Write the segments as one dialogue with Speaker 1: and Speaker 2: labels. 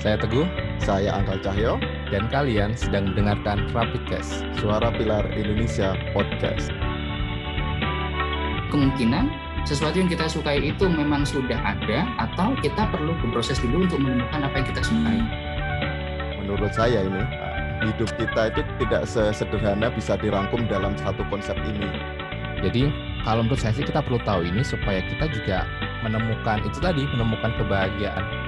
Speaker 1: Saya Teguh,
Speaker 2: Saya Angkal Cahyo,
Speaker 1: dan kalian sedang mendengarkan Rapidcast.
Speaker 2: Suara Pilar Indonesia Podcast.
Speaker 3: kemungkinan sesuatu yang kita sukai itu memang sudah ada atau kita perlu berproses dulu untuk menemukan apa yang kita sukai.
Speaker 2: Menurut saya ini, hidup kita itu tidak sesederhana bisa dirangkum dalam satu konsep ini.
Speaker 1: Jadi, kalau menurut saya sih kita perlu tahu ini supaya kita juga menemukan itu tadi, menemukan kebahagiaan.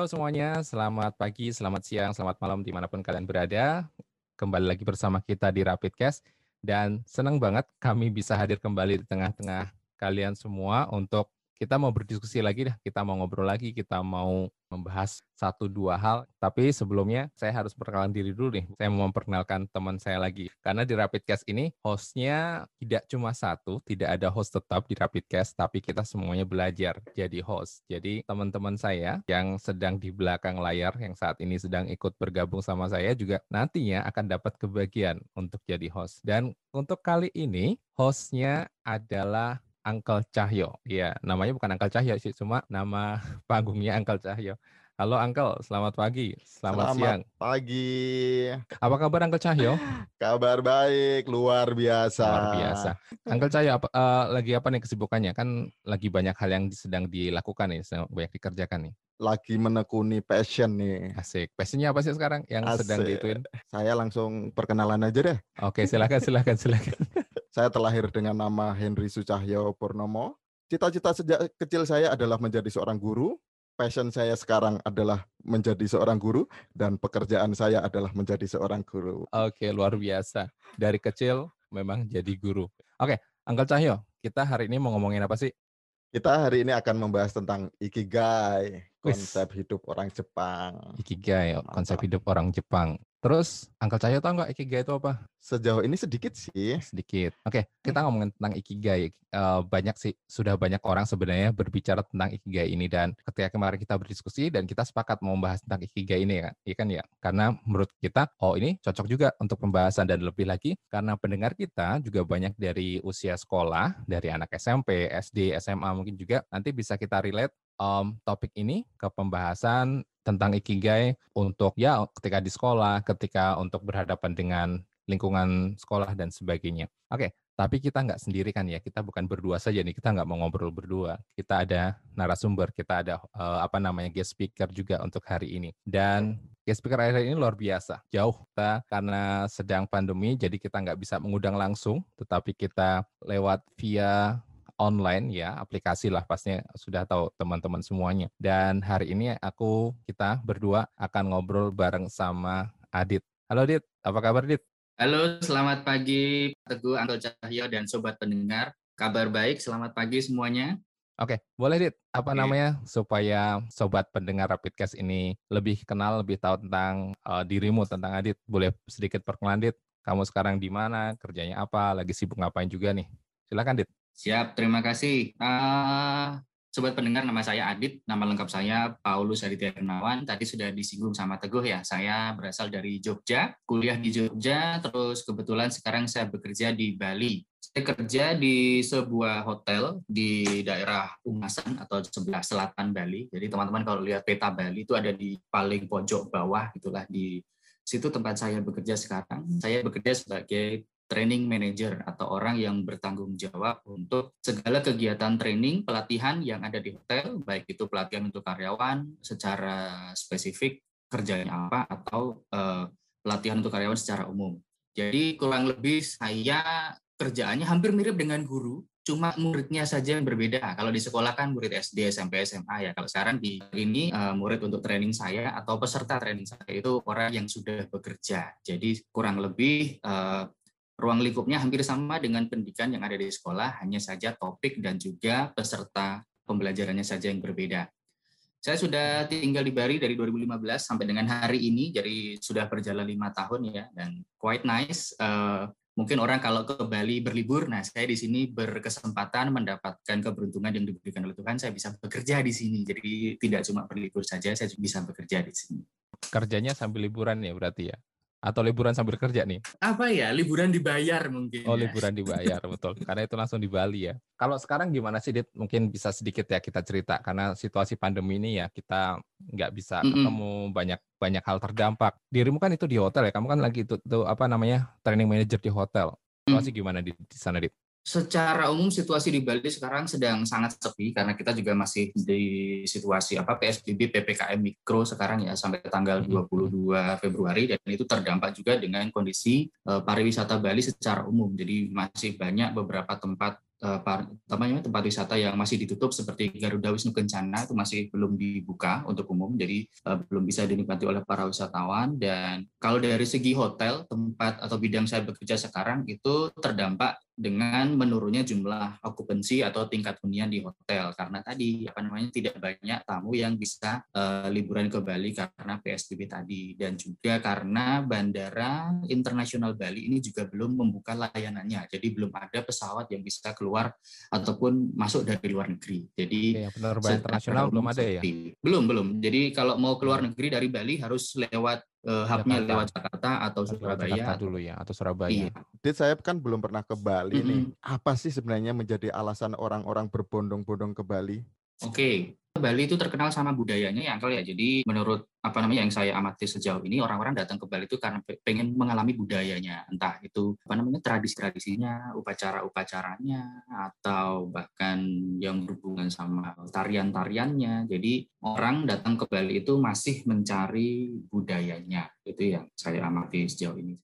Speaker 1: Halo semuanya, selamat pagi, selamat siang, selamat malam di mana pun kalian berada. Kembali lagi bersama kita di Rapidcast dan senang banget kami bisa hadir kembali di tengah-tengah kalian semua untuk kita mau berdiskusi lagi dah, kita mau ngobrol lagi, kita mau membahas satu dua hal. Tapi sebelumnya saya harus perkenalan diri dulu nih. Saya mau memperkenalkan teman saya lagi. Karena di Rapidcast ini hostnya tidak cuma satu, tidak ada host tetap di Rapidcast, tapi kita semuanya belajar jadi host. Jadi teman-teman saya yang sedang di belakang layar, yang saat ini sedang ikut bergabung sama saya juga nantinya akan dapat kebagian untuk jadi host. Dan untuk kali ini hostnya adalah Uncle Cahyo. Iya, namanya bukan Uncle Cahyo sih, cuma nama panggungnya Uncle Cahyo. Halo Uncle, selamat pagi, selamat, siang.
Speaker 2: pagi.
Speaker 1: Apa kabar Uncle Cahyo?
Speaker 2: Kabar baik, luar biasa.
Speaker 1: Luar biasa. Uncle Cahyo, apa, eh, lagi apa nih kesibukannya? Kan lagi banyak hal yang sedang dilakukan nih, sedang banyak dikerjakan nih.
Speaker 2: Lagi menekuni passion nih.
Speaker 1: Asik. Passionnya apa sih sekarang yang sedang
Speaker 2: Asik.
Speaker 1: diituin?
Speaker 2: Saya langsung perkenalan aja deh.
Speaker 1: Oke, silakan, silakan, silakan.
Speaker 2: Saya terlahir dengan nama Henry Sucahyo Purnomo. Cita-cita sejak kecil saya adalah menjadi seorang guru. Passion saya sekarang adalah menjadi seorang guru dan pekerjaan saya adalah menjadi seorang guru.
Speaker 1: Oke, luar biasa. Dari kecil memang jadi guru. Oke, Uncle Cahyo, kita hari ini mau ngomongin apa sih?
Speaker 2: Kita hari ini akan membahas tentang ikigai, konsep hidup orang Jepang.
Speaker 1: Ikigai, konsep hidup orang Jepang. Terus, Uncle Cahyo tahu nggak Ikigai itu apa?
Speaker 2: Sejauh ini sedikit sih.
Speaker 1: Sedikit. Oke, kita ngomongin tentang Ikigai. Eh, banyak sih, sudah banyak orang sebenarnya berbicara tentang Ikigai ini. Dan ketika kemarin kita berdiskusi dan kita sepakat mau membahas tentang Ikigai ini ya. Iya kan ya? Karena menurut kita, oh ini cocok juga untuk pembahasan. Dan lebih lagi, karena pendengar kita juga banyak dari usia sekolah, dari anak SMP, SD, SMA mungkin juga. Nanti bisa kita relate em, topik ini ke pembahasan tentang ikigai untuk ya ketika di sekolah, ketika untuk berhadapan dengan lingkungan sekolah dan sebagainya. Oke, tapi kita nggak sendiri kan ya, kita bukan berdua saja nih, kita nggak mau ngobrol berdua. Kita ada narasumber, kita ada eh, apa namanya guest speaker juga untuk hari ini. Dan guest speaker hari ini luar biasa, jauh kita karena sedang pandemi, jadi kita nggak bisa mengundang langsung, tetapi kita lewat via online ya, aplikasi lah pastinya sudah tahu teman-teman semuanya. Dan hari ini aku, kita berdua akan ngobrol bareng sama Adit. Halo Adit, apa kabar Adit?
Speaker 3: Halo, selamat pagi Teguh, Angkel Cahyo, dan sobat pendengar. Kabar baik, selamat pagi semuanya.
Speaker 1: Oke, boleh Dit, apa
Speaker 3: Oke.
Speaker 1: namanya supaya sobat pendengar Rapidcast ini lebih kenal, lebih tahu tentang eh, dirimu, tentang Adit. Boleh sedikit perkenalan Dit, kamu sekarang di mana, kerjanya apa, lagi sibuk ngapain juga nih. Silakan Dit.
Speaker 3: Siap, terima kasih. Eh, sobat pendengar, nama saya Adit, nama lengkap saya Paulus Aditya Hernawan. Tadi sudah disinggung sama Teguh ya, saya berasal dari Jogja, kuliah di Jogja, terus kebetulan sekarang saya bekerja di Bali. Saya kerja di sebuah hotel di daerah Umasan atau sebelah selatan Bali. Jadi teman-teman kalau lihat peta Bali itu ada di paling pojok bawah, itulah di situ tempat saya bekerja sekarang. Saya bekerja sebagai training manager atau orang yang bertanggung jawab untuk segala kegiatan training, pelatihan yang ada di hotel, baik itu pelatihan untuk karyawan secara spesifik kerjanya apa atau eh, pelatihan untuk karyawan secara umum. Jadi kurang lebih saya kerjaannya hampir mirip dengan guru, cuma muridnya saja yang berbeda. Kalau di sekolah kan murid SD, SMP, SMA ya. Kalau sekarang di ini eh, murid untuk training saya atau peserta training saya itu orang yang sudah bekerja. Jadi kurang lebih eh, ruang lingkupnya hampir sama dengan pendidikan yang ada di sekolah, hanya saja topik dan juga peserta pembelajarannya saja yang berbeda. Saya sudah tinggal di Bali dari 2015 sampai dengan hari ini, jadi sudah berjalan lima tahun ya, dan quite nice. Eh, mungkin orang kalau ke Bali berlibur, nah saya di sini berkesempatan mendapatkan keberuntungan yang diberikan oleh Tuhan, saya bisa bekerja di sini. Jadi tidak cuma berlibur saja, saya bisa bekerja di sini.
Speaker 1: Kerjanya sambil liburan ya berarti ya? Atau liburan sambil kerja nih?
Speaker 3: Apa ya, liburan dibayar mungkin.
Speaker 1: Oh,
Speaker 3: ya.
Speaker 1: liburan dibayar, betul. Karena itu langsung di Bali ya. Kalau sekarang gimana sih, Dit? Mungkin bisa sedikit ya kita cerita. Karena situasi pandemi ini ya kita nggak bisa
Speaker 3: Mm-mm.
Speaker 1: ketemu banyak banyak hal terdampak. Dirimu kan itu di hotel ya. Kamu kan lagi itu, itu apa namanya training manager di hotel. Situasi gimana di, di sana, Dit?
Speaker 3: Secara umum situasi di Bali sekarang sedang sangat sepi karena kita juga masih di situasi apa PSBB PPKM mikro sekarang ya sampai tanggal 22 Februari. Dan itu terdampak juga dengan kondisi eh, pariwisata Bali secara umum. Jadi masih banyak beberapa tempat apa namanya, tempat wisata yang masih ditutup seperti Garuda Wisnu Kencana itu masih belum dibuka untuk umum. Jadi eh, belum bisa dinikmati oleh para wisatawan. Dan kalau dari segi hotel tempat atau bidang saya bekerja sekarang itu terdampak dengan menurunnya jumlah okupansi atau tingkat hunian di hotel. Karena tadi apa namanya tidak banyak tamu yang bisa eh, liburan ke Bali karena PSBB tadi. Dan juga karena bandara internasional Bali ini juga belum membuka layanannya. Jadi belum ada pesawat yang bisa keluar ataupun masuk dari luar negeri. Jadi secara
Speaker 1: internasional belum ada ya?
Speaker 3: Belum, belum. Jadi kalau mau keluar negeri dari Bali harus lewat eh, hubnya
Speaker 1: Jakarta.
Speaker 3: lewat Jakarta atau Surabaya.
Speaker 1: Jakarta dulu ya atau Surabaya.
Speaker 3: Iya.
Speaker 2: Dit, saya kan belum pernah ke Bali nih.
Speaker 3: Mm-mm.
Speaker 2: Apa sih sebenarnya menjadi alasan orang-orang berbondong-bondong ke Bali?
Speaker 3: Oke. Bali itu terkenal sama budayanya ya, Uncle ya. Jadi menurut apa namanya yang saya amati sejauh ini orang-orang datang ke Bali itu karena pe- pengen mengalami budayanya, entah itu apa namanya tradisi-tradisinya, upacara-upacaranya, atau bahkan yang berhubungan sama tarian-tariannya. Jadi orang datang ke Bali itu masih mencari budayanya. Itu yang saya amati sejauh ini.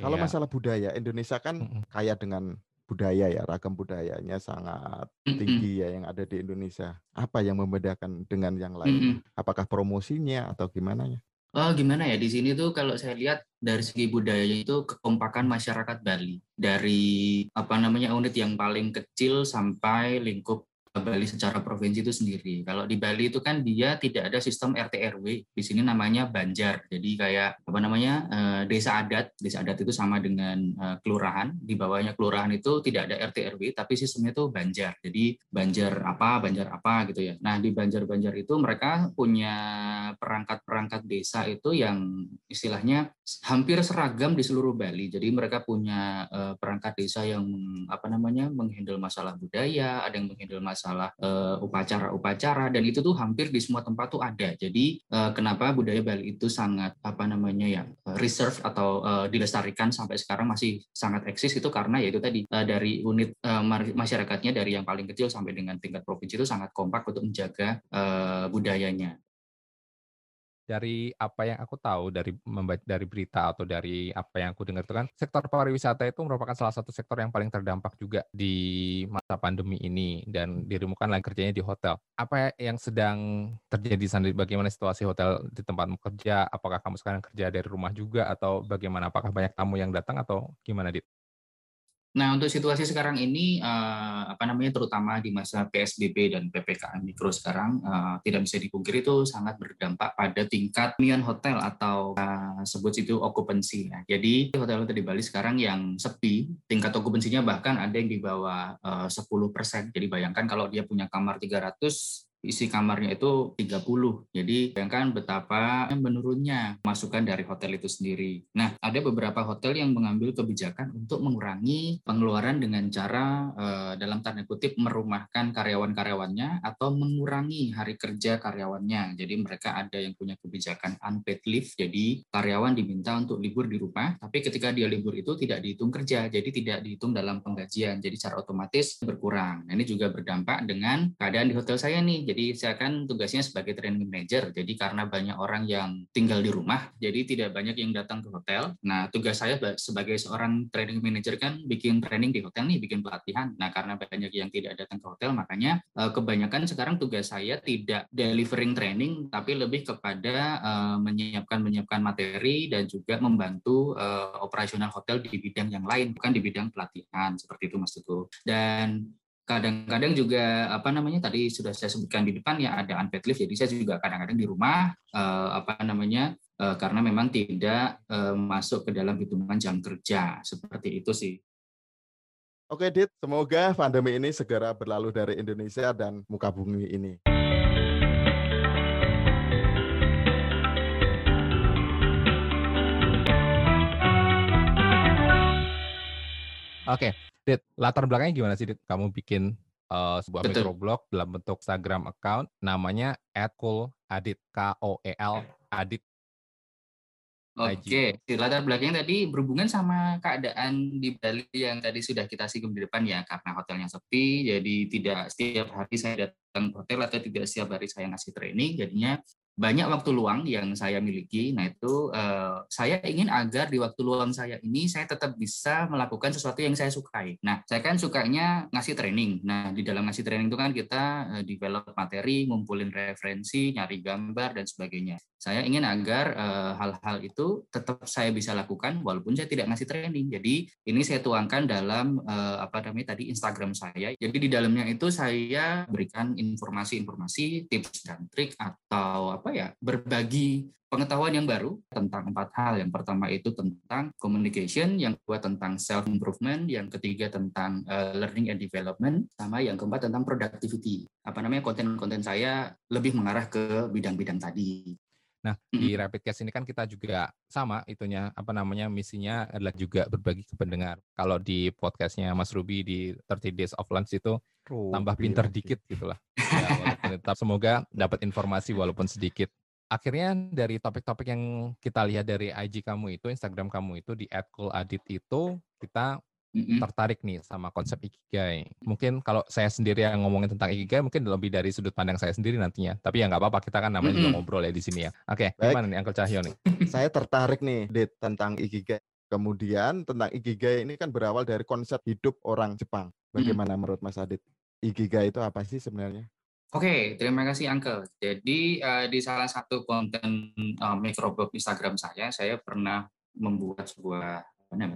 Speaker 2: Kalau
Speaker 1: Iya.
Speaker 2: masalah budaya, Indonesia kan kaya dengan budaya ya, ragam budayanya sangat tinggi ya yang ada di Indonesia. Apa yang membedakan dengan yang lain? Apakah promosinya atau gimana ya?
Speaker 3: Oh, gimana ya di sini tuh kalau saya lihat dari segi budayanya itu kekompakan masyarakat Bali dari apa namanya unit yang paling kecil sampai lingkup Bali secara provinsi itu sendiri. Kalau di Bali itu kan dia tidak ada sistem RT RW. Di sini namanya Banjar. Jadi kayak apa namanya eh, desa adat. Desa adat itu sama dengan eh, kelurahan. Di bawahnya kelurahan itu tidak ada RT RW, tapi sistemnya itu Banjar. Jadi Banjar apa, Banjar apa gitu ya. Nah di Banjar-Banjar itu mereka punya perangkat-perangkat desa itu yang istilahnya hampir seragam di seluruh Bali. Jadi mereka punya eh, perangkat desa yang apa namanya menghandle masalah budaya, ada yang menghandle masalah eh, upacara-upacara dan itu tuh hampir di semua tempat tuh ada. Jadi eh, kenapa budaya Bali itu sangat apa namanya ya eh, reserve atau dilestarikan sampai sekarang masih sangat eksis itu karena ya itu tadi dari unit masyarakatnya dari yang paling kecil sampai dengan tingkat provinsi itu sangat kompak untuk menjaga budayanya.
Speaker 1: Dari apa yang aku tahu dari membaca dari berita atau dari apa yang aku dengar itu kan sektor pariwisata itu merupakan salah satu sektor yang paling terdampak juga di masa pandemi ini dan dirimu kan lagi kerjanya di hotel. Apa yang sedang terjadi di sana? Bagaimana situasi hotel di tempatmu kerja? Apakah kamu sekarang kerja dari rumah juga atau bagaimana? Apakah banyak tamu yang datang atau gimana, Dit?
Speaker 3: Nah, untuk situasi sekarang ini, eh, apa namanya, terutama di masa PSBB dan PPKM Mikro sekarang, eh, tidak bisa dipungkiri itu sangat berdampak pada tingkat hunian hotel atau eh, sebut itu okupansi. Nah, jadi hotel-hotel di Bali sekarang yang sepi, tingkat okupansinya bahkan ada yang di bawah eh, 10%. Jadi bayangkan kalau dia punya kamar 300, isi kamarnya itu 30. Jadi bayangkan betapa menurunnya masukan dari hotel itu sendiri. Nah, ada beberapa hotel yang mengambil kebijakan untuk mengurangi pengeluaran dengan cara eh, dalam tanda kutip merumahkan karyawan-karyawannya atau mengurangi hari kerja karyawannya. Jadi mereka ada yang punya kebijakan unpaid leave. Jadi karyawan diminta untuk libur di rumah, tapi ketika dia libur itu tidak dihitung kerja, jadi tidak dihitung dalam penggajian. Jadi secara otomatis berkurang. Nah, ini juga berdampak dengan keadaan di hotel saya nih. Jadi saya kan tugasnya sebagai training manager. Jadi karena banyak orang yang tinggal di rumah, jadi tidak banyak yang datang ke hotel. Nah, tugas saya ba- sebagai seorang training manager kan bikin training di hotel nih, bikin pelatihan. Nah, karena banyak yang tidak datang ke hotel, makanya eh, kebanyakan sekarang tugas saya tidak delivering training, tapi lebih kepada eh, menyiapkan menyiapkan materi dan juga membantu eh, operasional hotel di bidang yang lain, bukan di bidang pelatihan seperti itu Mas Teguh. Dan kadang-kadang juga apa namanya tadi sudah saya sebutkan di depan ya ada unpaid leave jadi saya juga kadang-kadang di rumah uh, apa namanya uh, karena memang tidak uh, masuk ke dalam hitungan jam kerja seperti itu sih.
Speaker 2: Oke Dit, semoga pandemi ini segera berlalu dari Indonesia dan muka bumi ini.
Speaker 1: Oke, Dit, latar belakangnya gimana sih, Dit? Kamu bikin uh, sebuah
Speaker 3: Betul.
Speaker 1: microblog dalam bentuk Instagram account namanya @cool_adit K O E L Adit.
Speaker 3: Oke, di latar belakangnya tadi berhubungan sama keadaan di Bali yang tadi sudah kita singgung di depan ya, karena hotelnya sepi, jadi tidak setiap hari saya datang ke hotel atau tidak setiap hari saya ngasih training, jadinya banyak waktu luang yang saya miliki. Nah itu uh, saya ingin agar di waktu luang saya ini saya tetap bisa melakukan sesuatu yang saya sukai. Nah saya kan sukanya ngasih training. Nah di dalam ngasih training itu kan kita uh, develop materi, ngumpulin referensi, nyari gambar dan sebagainya. Saya ingin agar eh, hal-hal uh, itu tetap saya bisa lakukan walaupun saya tidak ngasih training. Jadi ini saya tuangkan dalam uh, apa namanya tadi Instagram saya. Jadi di dalamnya itu saya berikan informasi-informasi, tips dan trik atau apa ya berbagi pengetahuan yang baru tentang empat hal. Yang pertama itu tentang communication, yang kedua tentang self improvement, yang ketiga tentang uh, learning and development, sama yang keempat tentang productivity. Apa namanya konten-konten saya lebih mengarah ke bidang-bidang tadi.
Speaker 1: Nah, di Rapidcast ini kan kita juga sama itunya, apa namanya, misinya adalah juga berbagi ke pendengar. Kalau di podcastnya Mas Ruby di 30 Days of Lunch itu Ruby tambah pinter lagi. dikit gitulah. Ya, tetap semoga dapat informasi walaupun sedikit. Akhirnya dari topik-topik yang kita lihat dari IG kamu itu, Instagram kamu itu di @cooladit itu kita mm-hmm. tertarik nih sama konsep ikigai. Mungkin kalau saya sendiri yang ngomongin tentang ikigai mungkin lebih dari sudut pandang saya sendiri nantinya. Tapi ya nggak apa-apa, kita kan namanya mm-hmm. juga ngobrol ya di sini ya. Oke, okay, gimana nih Uncle Cahyo nih?
Speaker 2: saya tertarik nih, Dit, tentang ikigai. Kemudian tentang ikigai ini kan berawal dari konsep hidup orang Jepang. Bagaimana mm-hmm. menurut Mas Adit? Ikigai itu apa sih sebenarnya?
Speaker 3: Oke, okay, terima kasih Uncle. Jadi uh, di salah satu konten uh, microblog Instagram saya, saya pernah membuat sebuah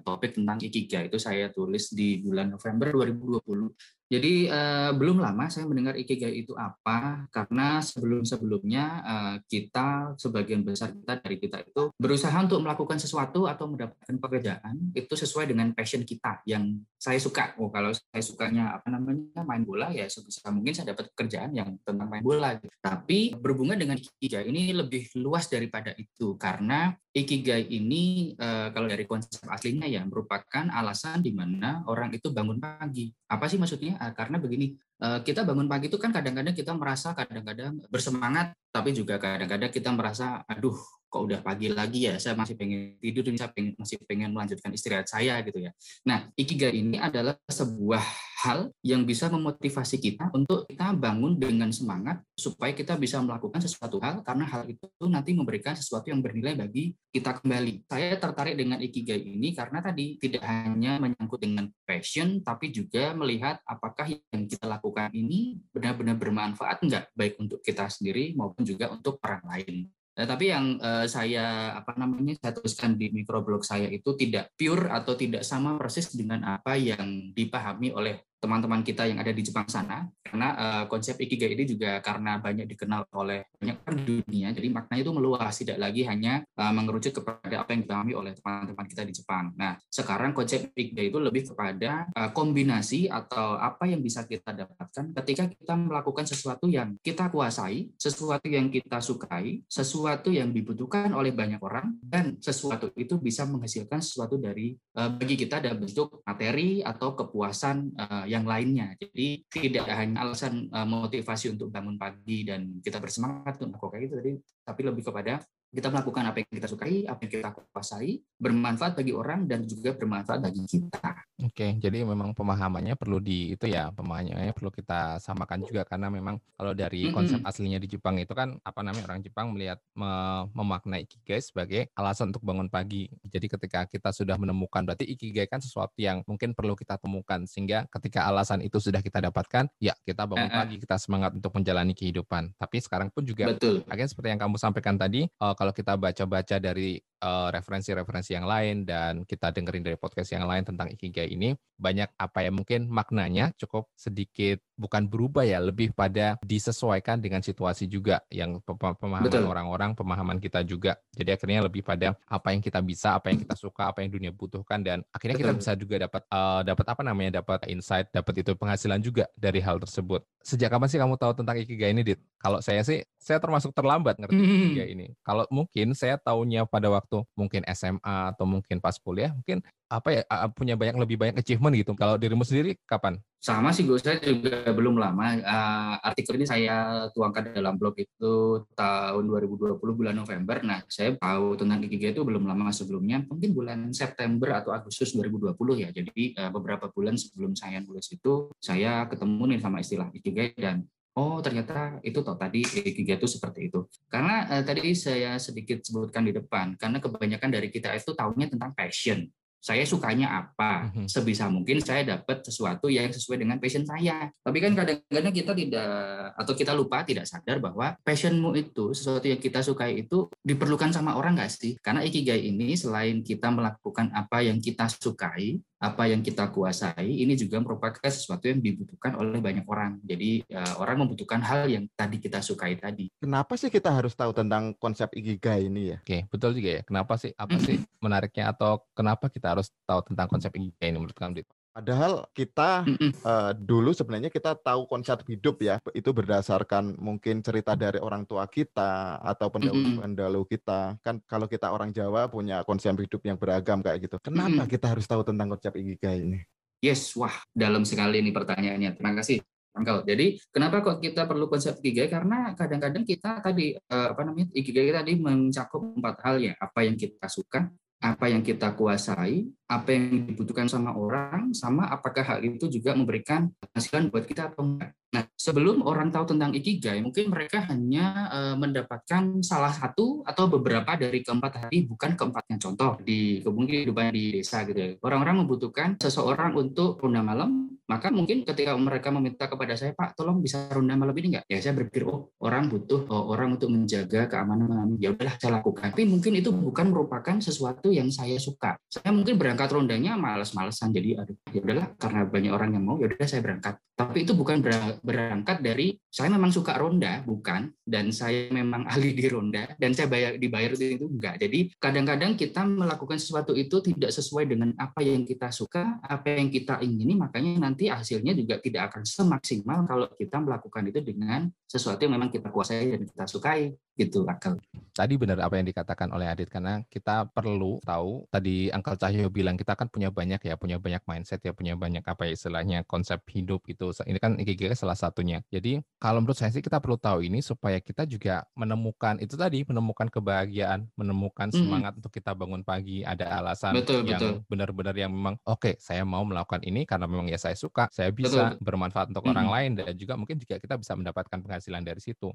Speaker 3: topik tentang ikigai itu saya tulis di bulan November 2020 jadi uh, belum lama saya mendengar ikigai itu apa karena sebelum-sebelumnya uh, kita sebagian besar kita dari kita itu berusaha untuk melakukan sesuatu atau mendapatkan pekerjaan itu sesuai dengan passion kita yang saya suka. Oh kalau saya sukanya apa namanya main bola ya sebisa mungkin saya dapat pekerjaan yang tentang main bola. Tapi berhubungan dengan ikigai ini lebih luas daripada itu karena ikigai ini uh, kalau dari konsep aslinya ya merupakan alasan di mana orang itu bangun pagi. Apa sih maksudnya? Ah, karena begini eh, kita bangun pagi itu kan kadang-kadang kita merasa kadang-kadang bersemangat tapi juga kadang-kadang kita merasa aduh kok udah pagi lagi ya saya masih pengen tidur saya masih pengen melanjutkan istirahat saya gitu ya. Nah ikigai ini adalah sebuah hal yang bisa memotivasi kita untuk kita bangun dengan semangat supaya kita bisa melakukan sesuatu hal karena hal itu nanti memberikan sesuatu yang bernilai bagi kita kembali. Saya tertarik dengan ikigai ini karena tadi tidak hanya menyangkut dengan passion tapi juga melihat apakah yang kita lakukan ini benar-benar bermanfaat enggak baik untuk kita sendiri maupun juga untuk orang lain. Nah, tapi yang uh, saya apa namanya saya tuliskan di microblog saya itu tidak pure atau tidak sama persis dengan apa yang dipahami oleh teman-teman kita yang ada di Jepang sana karena uh, konsep ikigai ini juga karena banyak dikenal oleh banyak orang dunia jadi maknanya itu meluas tidak lagi hanya uh, mengerucut kepada apa yang dipahami oleh teman-teman kita di Jepang. Nah, sekarang konsep ikigai itu lebih kepada uh, kombinasi atau apa yang bisa kita dapatkan ketika kita melakukan sesuatu yang kita kuasai, sesuatu yang kita sukai, sesuatu yang dibutuhkan oleh banyak orang dan sesuatu itu bisa menghasilkan sesuatu dari uh, bagi kita dalam bentuk materi atau kepuasan uh, yang lainnya. Jadi tidak hanya alasan uh, motivasi untuk bangun pagi dan kita bersemangat untuk melakukan itu tadi, tapi lebih kepada kita melakukan apa yang kita sukai, apa yang kita kuasai, bermanfaat bagi orang dan juga bermanfaat bagi kita.
Speaker 1: Oke, jadi memang pemahamannya perlu di itu ya, pemahamannya perlu kita samakan juga karena memang kalau dari konsep mm -hmm. aslinya di Jepang itu kan apa namanya orang Jepang melihat me memaknai ikigai sebagai alasan untuk bangun pagi. Jadi ketika kita sudah menemukan berarti ikigai kan sesuatu yang mungkin perlu kita temukan sehingga ketika alasan itu sudah kita dapatkan, ya kita bangun uh -uh. pagi, kita semangat untuk menjalani kehidupan. Tapi sekarang pun juga
Speaker 3: Betul.
Speaker 1: akhirnya seperti yang kamu sampaikan tadi, uh, kalau kita baca-baca dari referensi-referensi yang lain dan kita dengerin dari podcast yang lain tentang ikigai ini banyak apa ya mungkin maknanya cukup sedikit bukan berubah ya lebih pada disesuaikan dengan situasi juga yang pemahaman orang-orang pemahaman kita juga. Jadi akhirnya lebih pada apa yang kita bisa apa yang kita suka apa yang dunia butuhkan dan akhirnya Betul. kita bisa juga dapat uh, dapat apa namanya dapat insight dapat itu penghasilan juga dari hal tersebut. Sejak kapan sih kamu tahu tentang ikigai ini dit? Kalau saya sih saya termasuk terlambat ngerti ikigai ini. Kalau mungkin saya tahunya pada waktu waktu mungkin SMA atau mungkin pas kuliah mungkin apa ya punya banyak lebih banyak achievement gitu. Kalau dirimu sendiri kapan?
Speaker 3: Sama sih gue saya juga belum lama. Uh, artikel ini saya tuangkan dalam blog itu tahun 2020 bulan November. Nah, saya tahu tentang Ikigai itu belum lama sebelumnya, mungkin bulan September atau Agustus 2020 ya. Jadi uh, beberapa bulan sebelum saya nulis itu, saya ketemu nih sama istilah Ikigai dan Oh, ternyata itu toh tadi Ikigai itu seperti itu. Karena uh, tadi saya sedikit sebutkan di depan, karena kebanyakan dari kita itu tahunya tentang passion saya sukanya apa mhm. sebisa mungkin saya dapat sesuatu yang sesuai dengan passion saya tapi kan kadang-kadang kita tidak atau kita lupa tidak sadar bahwa passionmu itu sesuatu yang kita sukai itu diperlukan sama orang nggak sih karena ikigai ini selain kita melakukan apa yang kita sukai apa yang kita kuasai ini juga merupakan sesuatu yang dibutuhkan oleh banyak orang. Jadi uh, orang membutuhkan hal yang tadi kita sukai tadi.
Speaker 2: Kenapa sih kita harus tahu tentang konsep ikigai ini ya?
Speaker 1: Oke, betul juga ya. Kenapa sih? Apa sih menariknya atau kenapa kita harus tahu tentang konsep ikigai ini menurut kamu?
Speaker 2: Padahal kita uh, dulu sebenarnya kita tahu konsep hidup ya, itu berdasarkan mungkin cerita dari orang tua kita atau pendahulu-pendahulu kita. Kan kalau kita orang Jawa punya konsep hidup yang beragam kayak gitu. Kenapa kita harus tahu tentang konsep ikigai ini?
Speaker 3: Yes, wah, dalam sekali ini pertanyaannya. Terima kasih. Angkel. Jadi kenapa kok kita perlu konsep ikigai? Karena kadang-kadang kita tadi uh, apa namanya ikigai tadi mencakup empat hal ya. Apa yang kita suka, apa yang kita kuasai, apa yang dibutuhkan sama orang, sama apakah hal itu juga memberikan hasil buat kita atau enggak. Nah, sebelum orang tahu tentang ikigai, mungkin mereka hanya uh, mendapatkan salah satu atau beberapa dari keempat tadi, bukan keempatnya. Contoh di kehidupan di desa gitu ya. Orang-orang membutuhkan seseorang untuk ronda malam, maka mungkin ketika mereka meminta kepada saya, Pak, tolong bisa ronda malam ini enggak? Ya saya berpikir, oh orang butuh oh, orang untuk menjaga keamanan. Ya udahlah saya lakukan. Tapi mungkin itu bukan merupakan sesuatu yang saya suka. Saya mungkin berangkat rondanya males-malesan. Jadi aduh ya udahlah karena banyak orang yang mau, ya udah saya berangkat. Tapi itu bukan berangkat dari saya memang suka ronda, bukan, dan saya memang ahli di ronda dan saya bayar dibayar itu enggak. Jadi kadang-kadang kita melakukan sesuatu itu tidak sesuai dengan apa yang kita suka, apa yang kita ingini, makanya nanti hasilnya juga tidak akan semaksimal kalau kita melakukan itu dengan sesuatu yang memang kita kuasai dan kita sukai gitu akal.
Speaker 1: Tadi benar apa yang dikatakan oleh Adit karena kita perlu tahu tadi Angkel Cahyo bilang kita kan punya banyak ya punya banyak mindset ya punya banyak apa ya istilahnya konsep hidup itu ini kan ikigai salah satunya. Jadi kalau menurut saya sih kita perlu tahu ini supaya kita juga menemukan itu tadi menemukan kebahagiaan, menemukan semangat mm. untuk kita bangun pagi, ada alasan betul, yang benar-benar yang memang oke okay, saya mau melakukan ini karena memang ya saya suka, saya bisa betul. bermanfaat untuk mm. orang lain dan juga mungkin juga kita bisa mendapatkan penghasilan dari situ.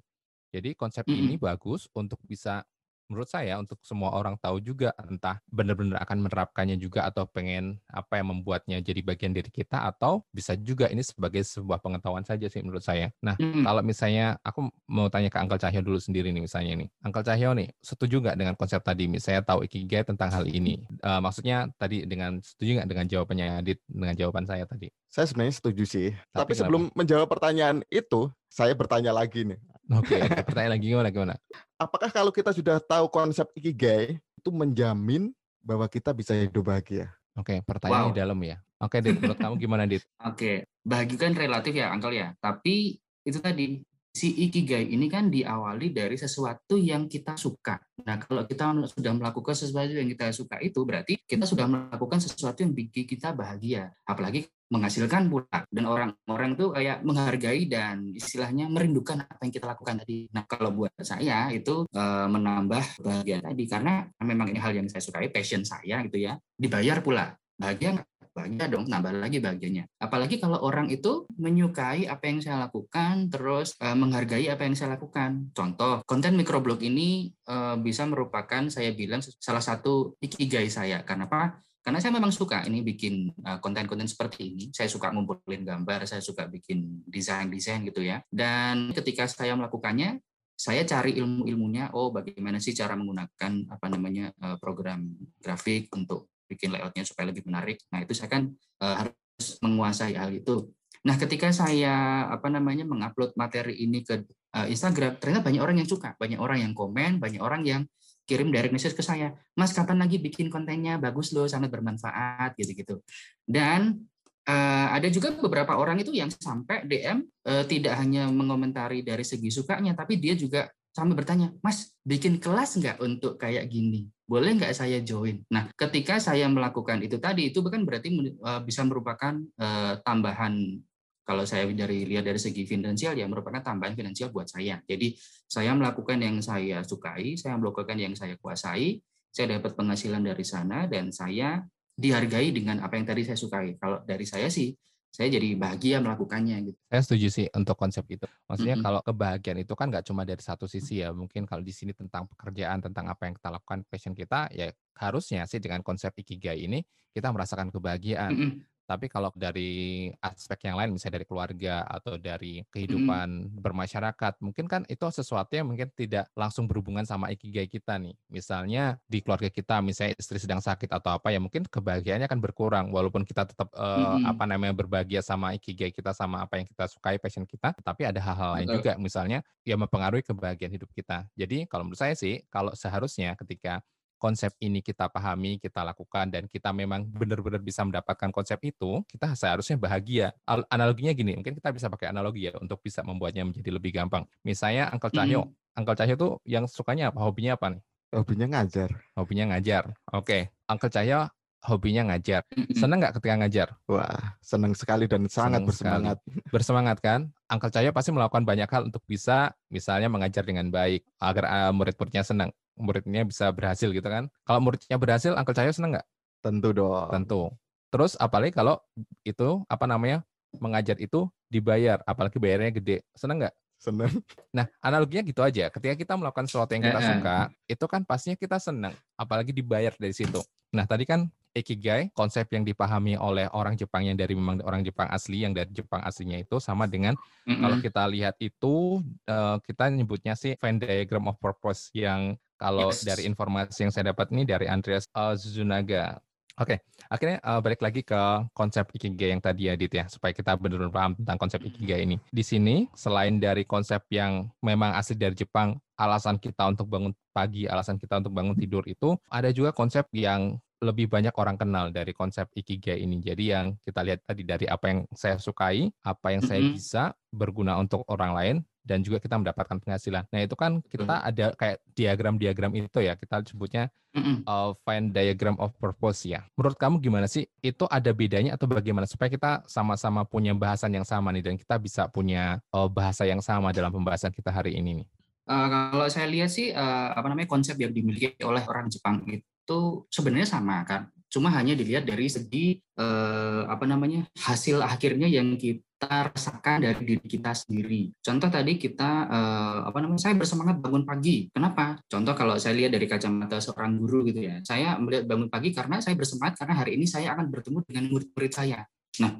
Speaker 1: Jadi konsep mm -hmm. ini bagus untuk bisa menurut saya untuk semua orang tahu juga entah benar-benar akan menerapkannya juga atau pengen apa yang membuatnya jadi bagian dari kita atau bisa juga ini sebagai sebuah pengetahuan saja sih menurut saya. Nah, mm-hmm. kalau misalnya aku mau tanya ke Angkel Cahyo dulu sendiri nih misalnya nih. Angkel Cahyo nih, setuju nggak dengan konsep tadi misalnya tahu ikigai tentang hal ini? Uh, maksudnya tadi dengan setuju nggak dengan jawabannya Adit dengan jawaban saya tadi?
Speaker 2: Saya sebenarnya setuju sih. Tapi, Tapi sebelum menjawab pertanyaan itu, saya bertanya lagi nih.
Speaker 1: Oke, okay, pertanyaan lagi gimana gimana?
Speaker 2: Apakah kalau kita sudah tahu konsep ikigai itu menjamin bahwa kita bisa hidup bahagia?
Speaker 1: Oke, okay, pertanyaan wow. di dalam ya. Oke, okay, Dit, menurut kamu gimana, Dit?
Speaker 3: Oke, okay. bahagia kan relatif ya, Angkel ya. Tapi itu tadi si ikigai ini kan diawali dari sesuatu yang kita suka. Nah, kalau kita sudah melakukan sesuatu yang kita suka itu berarti kita sudah melakukan sesuatu yang bikin kita bahagia. Apalagi menghasilkan pula dan orang-orang tuh kayak menghargai dan istilahnya merindukan apa yang kita lakukan tadi. Nah, kalau buat saya itu e, menambah bahagia tadi karena memang ini hal yang saya sukai, passion saya gitu ya. Dibayar pula. Bahagia bahagia dong, nambah lagi bahagianya. Apalagi kalau orang itu menyukai apa yang saya lakukan, terus uh, menghargai apa yang saya lakukan. Contoh, konten microblog ini uh, bisa merupakan saya bilang salah satu ikigai saya. Karena apa? Karena saya memang suka ini bikin eh, konten-konten seperti ini. Saya suka ngumpulin gambar, saya suka bikin desain-desain gitu ya. Dan ketika saya melakukannya, saya cari ilmu-ilmunya. Oh, bagaimana sih cara menggunakan apa namanya program grafik untuk bikin layoutnya supaya lebih menarik. Nah itu saya kan uh, harus menguasai hal itu. Nah ketika saya apa namanya mengupload materi ini ke uh, Instagram, ternyata banyak orang yang suka, banyak orang yang komen, banyak orang yang kirim direct message ke saya, Mas kapan lagi bikin kontennya bagus loh, sangat bermanfaat gitu-gitu. Dan uh, ada juga beberapa orang itu yang sampai DM uh, tidak hanya mengomentari dari segi sukanya, tapi dia juga sampai bertanya, Mas, bikin kelas nggak untuk kayak gini? Boleh nggak saya join? Nah, ketika saya melakukan itu tadi, itu bukan berarti uh, bisa merupakan uh, tambahan kalau saya dari lihat dari segi finansial ya merupakan tambahan finansial buat saya. Jadi saya melakukan yang saya sukai, saya melakukan yang saya kuasai, saya dapat penghasilan dari sana dan saya dihargai dengan apa yang tadi saya sukai. Kalau dari saya sih saya jadi bahagia melakukannya gitu.
Speaker 1: Saya setuju sih untuk konsep itu. Maksudnya mm -hmm. kalau kebahagiaan itu kan nggak cuma dari satu sisi ya. Mungkin kalau di sini tentang pekerjaan, tentang apa yang kita lakukan, passion kita, ya harusnya sih dengan konsep ikigai ini kita merasakan kebahagiaan. Mm -hmm. Tapi kalau dari aspek yang lain, misalnya dari keluarga atau dari kehidupan mm. bermasyarakat, mungkin kan itu sesuatu yang mungkin tidak langsung berhubungan sama ikigai kita nih. Misalnya di keluarga kita, misalnya istri sedang sakit atau apa ya, mungkin kebahagiaannya akan berkurang walaupun kita tetap uh, mm. apa namanya berbahagia sama ikigai kita sama apa yang kita sukai, passion kita. Tapi ada hal-hal lain juga, misalnya ya mempengaruhi kebahagiaan hidup kita. Jadi kalau menurut saya sih, kalau seharusnya ketika konsep ini kita pahami, kita lakukan, dan kita memang benar-benar bisa mendapatkan konsep itu, kita seharusnya bahagia. Analoginya gini, mungkin kita bisa pakai analogi ya untuk bisa membuatnya menjadi lebih gampang. Misalnya Uncle Cahyo, mm. Uncle Cahyo tuh yang sukanya apa? Hobinya apa nih?
Speaker 2: Hobinya ngajar.
Speaker 1: Hobinya ngajar. Oke, okay. Uncle Cahyo hobinya ngajar. Senang nggak ketika ngajar?
Speaker 2: Wah, senang sekali dan sangat senang bersemangat.
Speaker 1: Sekali. Bersemangat kan? Uncle Cahyo pasti melakukan banyak hal untuk bisa misalnya mengajar dengan baik agar uh, murid-muridnya senang muridnya bisa berhasil gitu kan. Kalau muridnya berhasil, Uncle Cahyo seneng nggak?
Speaker 2: Tentu dong.
Speaker 1: Tentu. Terus apalagi kalau itu apa namanya mengajar itu dibayar, apalagi bayarnya gede, seneng nggak?
Speaker 2: Seneng.
Speaker 1: Nah, analoginya gitu aja. Ketika kita melakukan sesuatu yang kita suka, itu kan pastinya kita senang, apalagi dibayar dari situ. Nah, tadi kan Ikigai, konsep yang dipahami oleh orang Jepang yang dari memang orang Jepang asli, yang dari Jepang aslinya itu sama dengan mm -hmm. kalau kita lihat itu uh, kita nyebutnya sih Venn diagram of purpose yang kalau yes. dari informasi yang saya dapat ini dari Andreas uh, Zunaga. Oke, okay. akhirnya uh, balik lagi ke konsep ikigai yang tadi ya, Dit ya, supaya kita benar-benar paham tentang konsep ikigai ini. Di sini, selain dari konsep yang memang asli dari Jepang, alasan kita untuk bangun pagi, alasan kita untuk bangun tidur itu, ada juga konsep yang lebih banyak orang kenal dari konsep ikigai ini. Jadi yang kita lihat tadi dari apa yang saya sukai, apa yang saya bisa berguna untuk orang lain, dan juga kita mendapatkan penghasilan. Nah itu kan kita mm. ada kayak diagram-diagram itu ya kita sebutnya mm uh, find diagram of purpose ya. Menurut kamu gimana sih? Itu ada bedanya atau bagaimana supaya kita sama-sama punya bahasan yang sama nih dan kita bisa punya uh, bahasa yang sama dalam pembahasan kita hari ini nih?
Speaker 3: Uh, kalau saya lihat sih uh, apa namanya konsep yang dimiliki oleh orang Jepang itu sebenarnya sama kan cuma hanya dilihat dari segi eh, apa namanya hasil akhirnya yang kita rasakan dari diri kita sendiri. Contoh tadi kita eh, apa namanya saya bersemangat bangun pagi. Kenapa? Contoh kalau saya lihat dari kacamata seorang guru gitu ya, saya melihat bangun pagi karena saya bersemangat karena hari ini saya akan bertemu dengan murid-murid saya. Nah,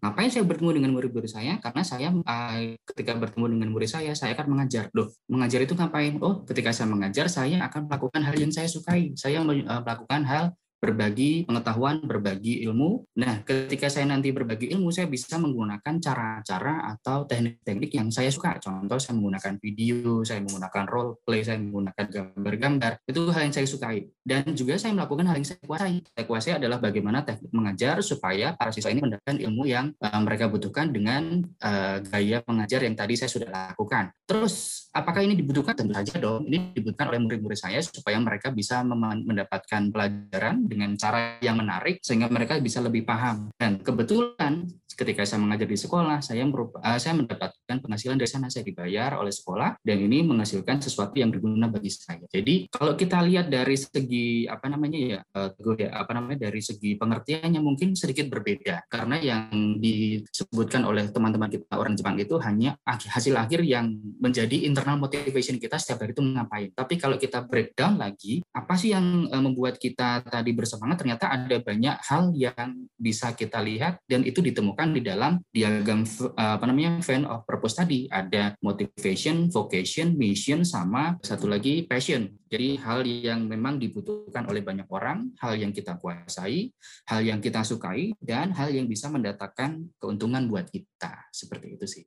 Speaker 3: ngapain saya bertemu dengan murid-murid saya? Karena saya uh, ketika bertemu dengan murid saya, saya akan mengajar. Loh, mengajar itu ngapain? Oh, ketika saya mengajar, saya akan melakukan hal yang saya sukai. Saya uh, melakukan hal berbagi pengetahuan, berbagi ilmu. Nah, ketika saya nanti berbagi ilmu, saya bisa menggunakan cara-cara atau teknik-teknik yang saya suka. Contoh, saya menggunakan video, saya menggunakan role play, saya menggunakan gambar-gambar. Itu hal yang saya sukai. Dan juga saya melakukan hal yang saya kuasai. Saya kuasai adalah bagaimana teknik mengajar supaya para siswa ini mendapatkan ilmu yang uh, mereka butuhkan dengan uh, gaya mengajar yang tadi saya sudah lakukan. Terus, apakah ini dibutuhkan? Tentu saja dong. Ini dibutuhkan oleh murid-murid saya supaya mereka bisa mendapatkan pelajaran dengan cara yang menarik sehingga mereka bisa lebih paham. Dan kebetulan ketika saya mengajar di sekolah, saya merupa, uh, saya mendapatkan penghasilan dari sana, saya dibayar oleh sekolah dan ini menghasilkan sesuatu yang berguna bagi saya. Jadi kalau kita lihat dari segi apa namanya ya, uh, ya apa namanya dari segi pengertiannya mungkin sedikit berbeda karena yang disebutkan oleh teman-teman kita orang Jepang itu hanya hasil akhir yang menjadi internal motivation kita setiap hari itu ngapain. Tapi kalau kita breakdown lagi, apa sih yang uh, membuat kita tadi bersemangat? Ternyata ada banyak hal yang bisa kita lihat dan itu ditemukan di dalam diagram apa namanya fan of purpose tadi ada motivation, vocation, mission sama satu lagi passion. Jadi hal yang memang dibutuhkan oleh banyak orang, hal yang kita kuasai, hal yang kita sukai dan hal yang bisa mendatangkan keuntungan buat kita. Seperti itu sih.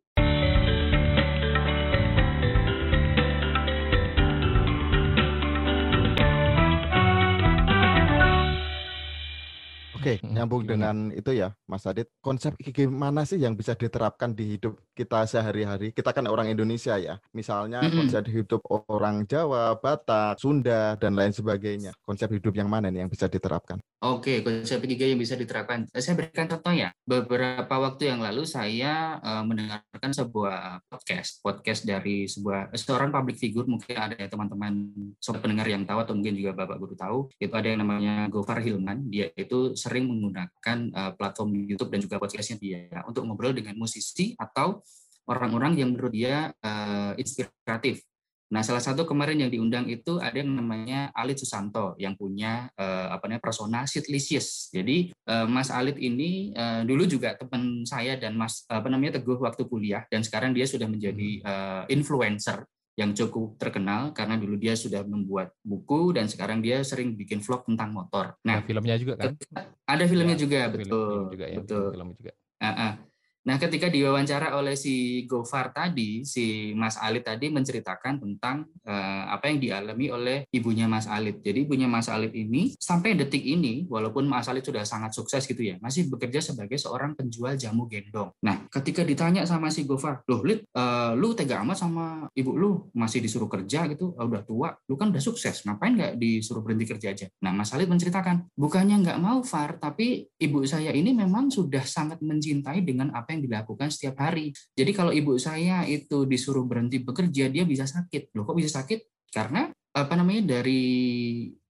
Speaker 2: Oke, nyambung dengan itu ya, Mas Adit. Konsep ikigai mana sih yang bisa diterapkan di hidup kita sehari-hari? Kita kan orang Indonesia ya. Misalnya konsep hidup orang Jawa, Batak, Sunda, dan lain sebagainya. Konsep hidup yang mana nih yang bisa diterapkan?
Speaker 3: Oke, konsep ikigai yang bisa diterapkan. Saya berikan contoh ya. Beberapa waktu yang lalu saya uh, mendengarkan sebuah podcast, podcast dari sebuah seorang public figure. Mungkin ada teman-teman sobat pendengar yang tahu atau mungkin juga Bapak Guru tahu. Itu ada yang namanya Gofar Hilman. Dia itu sering menggunakan uh, platform YouTube dan juga podcastnya dia untuk ngobrol dengan musisi atau orang-orang yang menurut dia uh, inspiratif. Nah, salah satu kemarin yang diundang itu ada yang namanya Alit Susanto yang punya uh, apa namanya persona Sitlicious. Jadi uh, Mas Alit ini uh, dulu juga teman saya dan Mas apa namanya Teguh waktu kuliah dan sekarang dia sudah menjadi uh, influencer yang cukup terkenal karena dulu dia sudah membuat buku dan sekarang dia sering bikin vlog tentang motor.
Speaker 1: Nah, ada filmnya juga kan?
Speaker 3: Ada filmnya ya, juga, betul. Film juga, ya. Betul. Film juga. Uh -uh. Nah, ketika diwawancara oleh si Gofar tadi, si Mas Alit tadi menceritakan tentang uh, apa yang dialami oleh ibunya Mas Alit. Jadi ibunya Mas Alit ini sampai detik ini, walaupun Mas Alit sudah sangat sukses gitu ya, masih bekerja sebagai seorang penjual jamu gendong. Nah, ketika ditanya sama si Gofar, loh Lit, uh, lu tega amat sama ibu lu, masih disuruh kerja gitu, oh, udah tua, lu kan udah sukses, ngapain nggak disuruh berhenti kerja aja? Nah, Mas Alit menceritakan, bukannya nggak mau Far, tapi ibu saya ini memang sudah sangat mencintai dengan apa yang dilakukan setiap hari. Jadi kalau ibu saya itu disuruh berhenti bekerja, dia bisa sakit. Loh kok bisa sakit? Karena apa namanya dari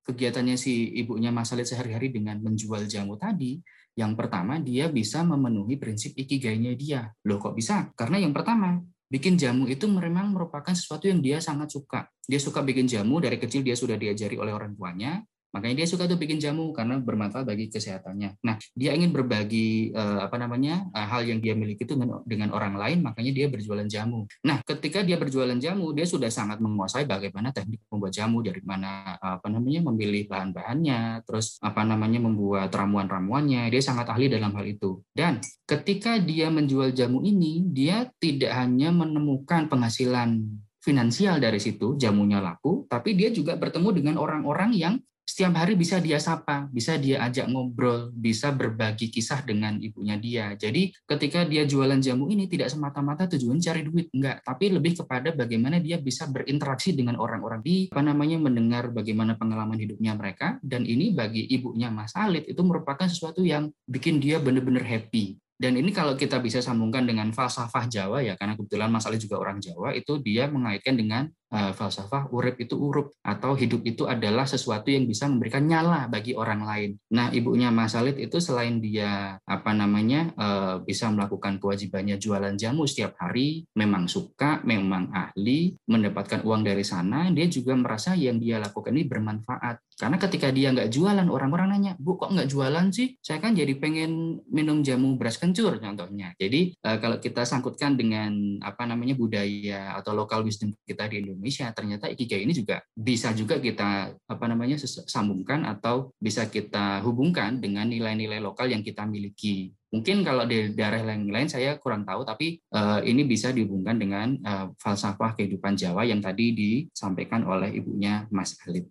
Speaker 3: kegiatannya si ibunya Mas sehari-hari dengan menjual jamu tadi, yang pertama dia bisa memenuhi prinsip ikigainya dia. Loh kok bisa? Karena yang pertama, bikin jamu itu memang merupakan sesuatu yang dia sangat suka. Dia suka bikin jamu dari kecil dia sudah diajari oleh orang tuanya. Makanya dia suka tuh bikin jamu karena bermanfaat bagi kesehatannya. Nah, dia ingin berbagi uh, apa namanya uh, hal yang dia miliki itu dengan, dengan orang lain, makanya dia berjualan jamu. Nah, ketika dia berjualan jamu, dia sudah sangat menguasai bagaimana teknik membuat jamu dari mana apa namanya memilih bahan-bahannya, terus apa namanya membuat ramuan-ramuannya. Dia sangat ahli dalam hal itu. Dan ketika dia menjual jamu ini, dia tidak hanya menemukan penghasilan finansial dari situ, jamunya laku, tapi dia juga bertemu dengan orang-orang yang setiap hari bisa dia sapa, bisa dia ajak ngobrol, bisa berbagi kisah dengan ibunya dia. Jadi ketika dia jualan jamu ini tidak semata-mata tujuan cari duit, enggak, tapi lebih kepada bagaimana dia bisa berinteraksi dengan orang-orang di apa namanya mendengar bagaimana pengalaman hidupnya mereka dan ini bagi ibunya Mas Alit itu merupakan sesuatu yang bikin dia benar-benar happy. Dan ini kalau kita bisa sambungkan dengan falsafah Jawa ya, karena kebetulan Mas Ali juga orang Jawa, itu dia mengaitkan dengan falsafah urip itu urup atau hidup itu adalah sesuatu yang bisa memberikan nyala bagi orang lain. Nah, ibunya Mas Alit itu selain dia apa namanya uh, bisa melakukan kewajibannya jualan jamu setiap hari, memang suka, memang ahli, mendapatkan uang dari sana, dia juga merasa yang dia lakukan ini bermanfaat. Karena ketika dia nggak jualan, orang-orang nanya, Bu kok nggak jualan sih? Saya kan jadi pengen minum jamu beras kencur contohnya. Jadi eh, kalau kita sangkutkan dengan apa namanya budaya atau lokal wisdom kita di Indonesia, ternyata ikigai ini juga bisa juga kita apa namanya sambungkan atau bisa kita hubungkan dengan nilai-nilai lokal yang kita miliki. Mungkin kalau di daerah lain-lain saya kurang tahu, tapi uh, ini bisa dihubungkan dengan uh, falsafah kehidupan Jawa yang tadi disampaikan oleh ibunya Mas Alit.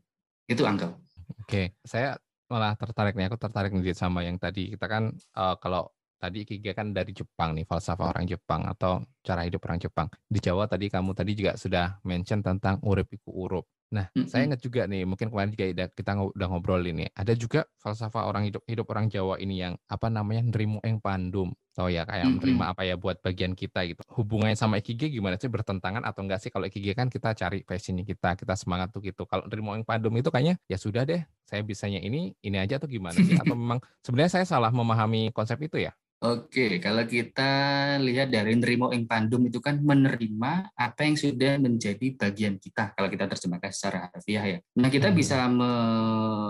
Speaker 3: Itu Angkel.
Speaker 1: Oke, saya malah tertarik nih. Aku tertarik nih sama yang tadi kita kan uh, kalau tadi Ikigai kan dari Jepang nih, falsafah orang Jepang atau cara hidup orang Jepang. Di Jawa tadi kamu tadi juga sudah mention tentang urip iku urup. Nah, mm-hmm. saya ingat juga nih, mungkin kemarin juga kita udah ngobrol ini. Ada juga falsafah orang hidup hidup orang Jawa ini yang apa namanya nerimu eng pandum. Tahu ya kayak mm-hmm. menerima apa ya buat bagian kita gitu. Hubungannya sama ikigai gimana sih bertentangan atau enggak sih? Kalau ikigai kan kita cari passionnya kita, kita semangat tuh gitu. Kalau nerimu eng pandum itu kayaknya ya sudah deh, saya bisanya ini ini aja tuh gimana sih? Atau memang sebenarnya saya salah memahami konsep itu ya?
Speaker 3: Oke, kalau kita lihat dari nerimo ing pandum itu kan menerima apa yang sudah menjadi bagian kita kalau kita terjemahkan secara harfiah ya. Nah, kita hmm. bisa me,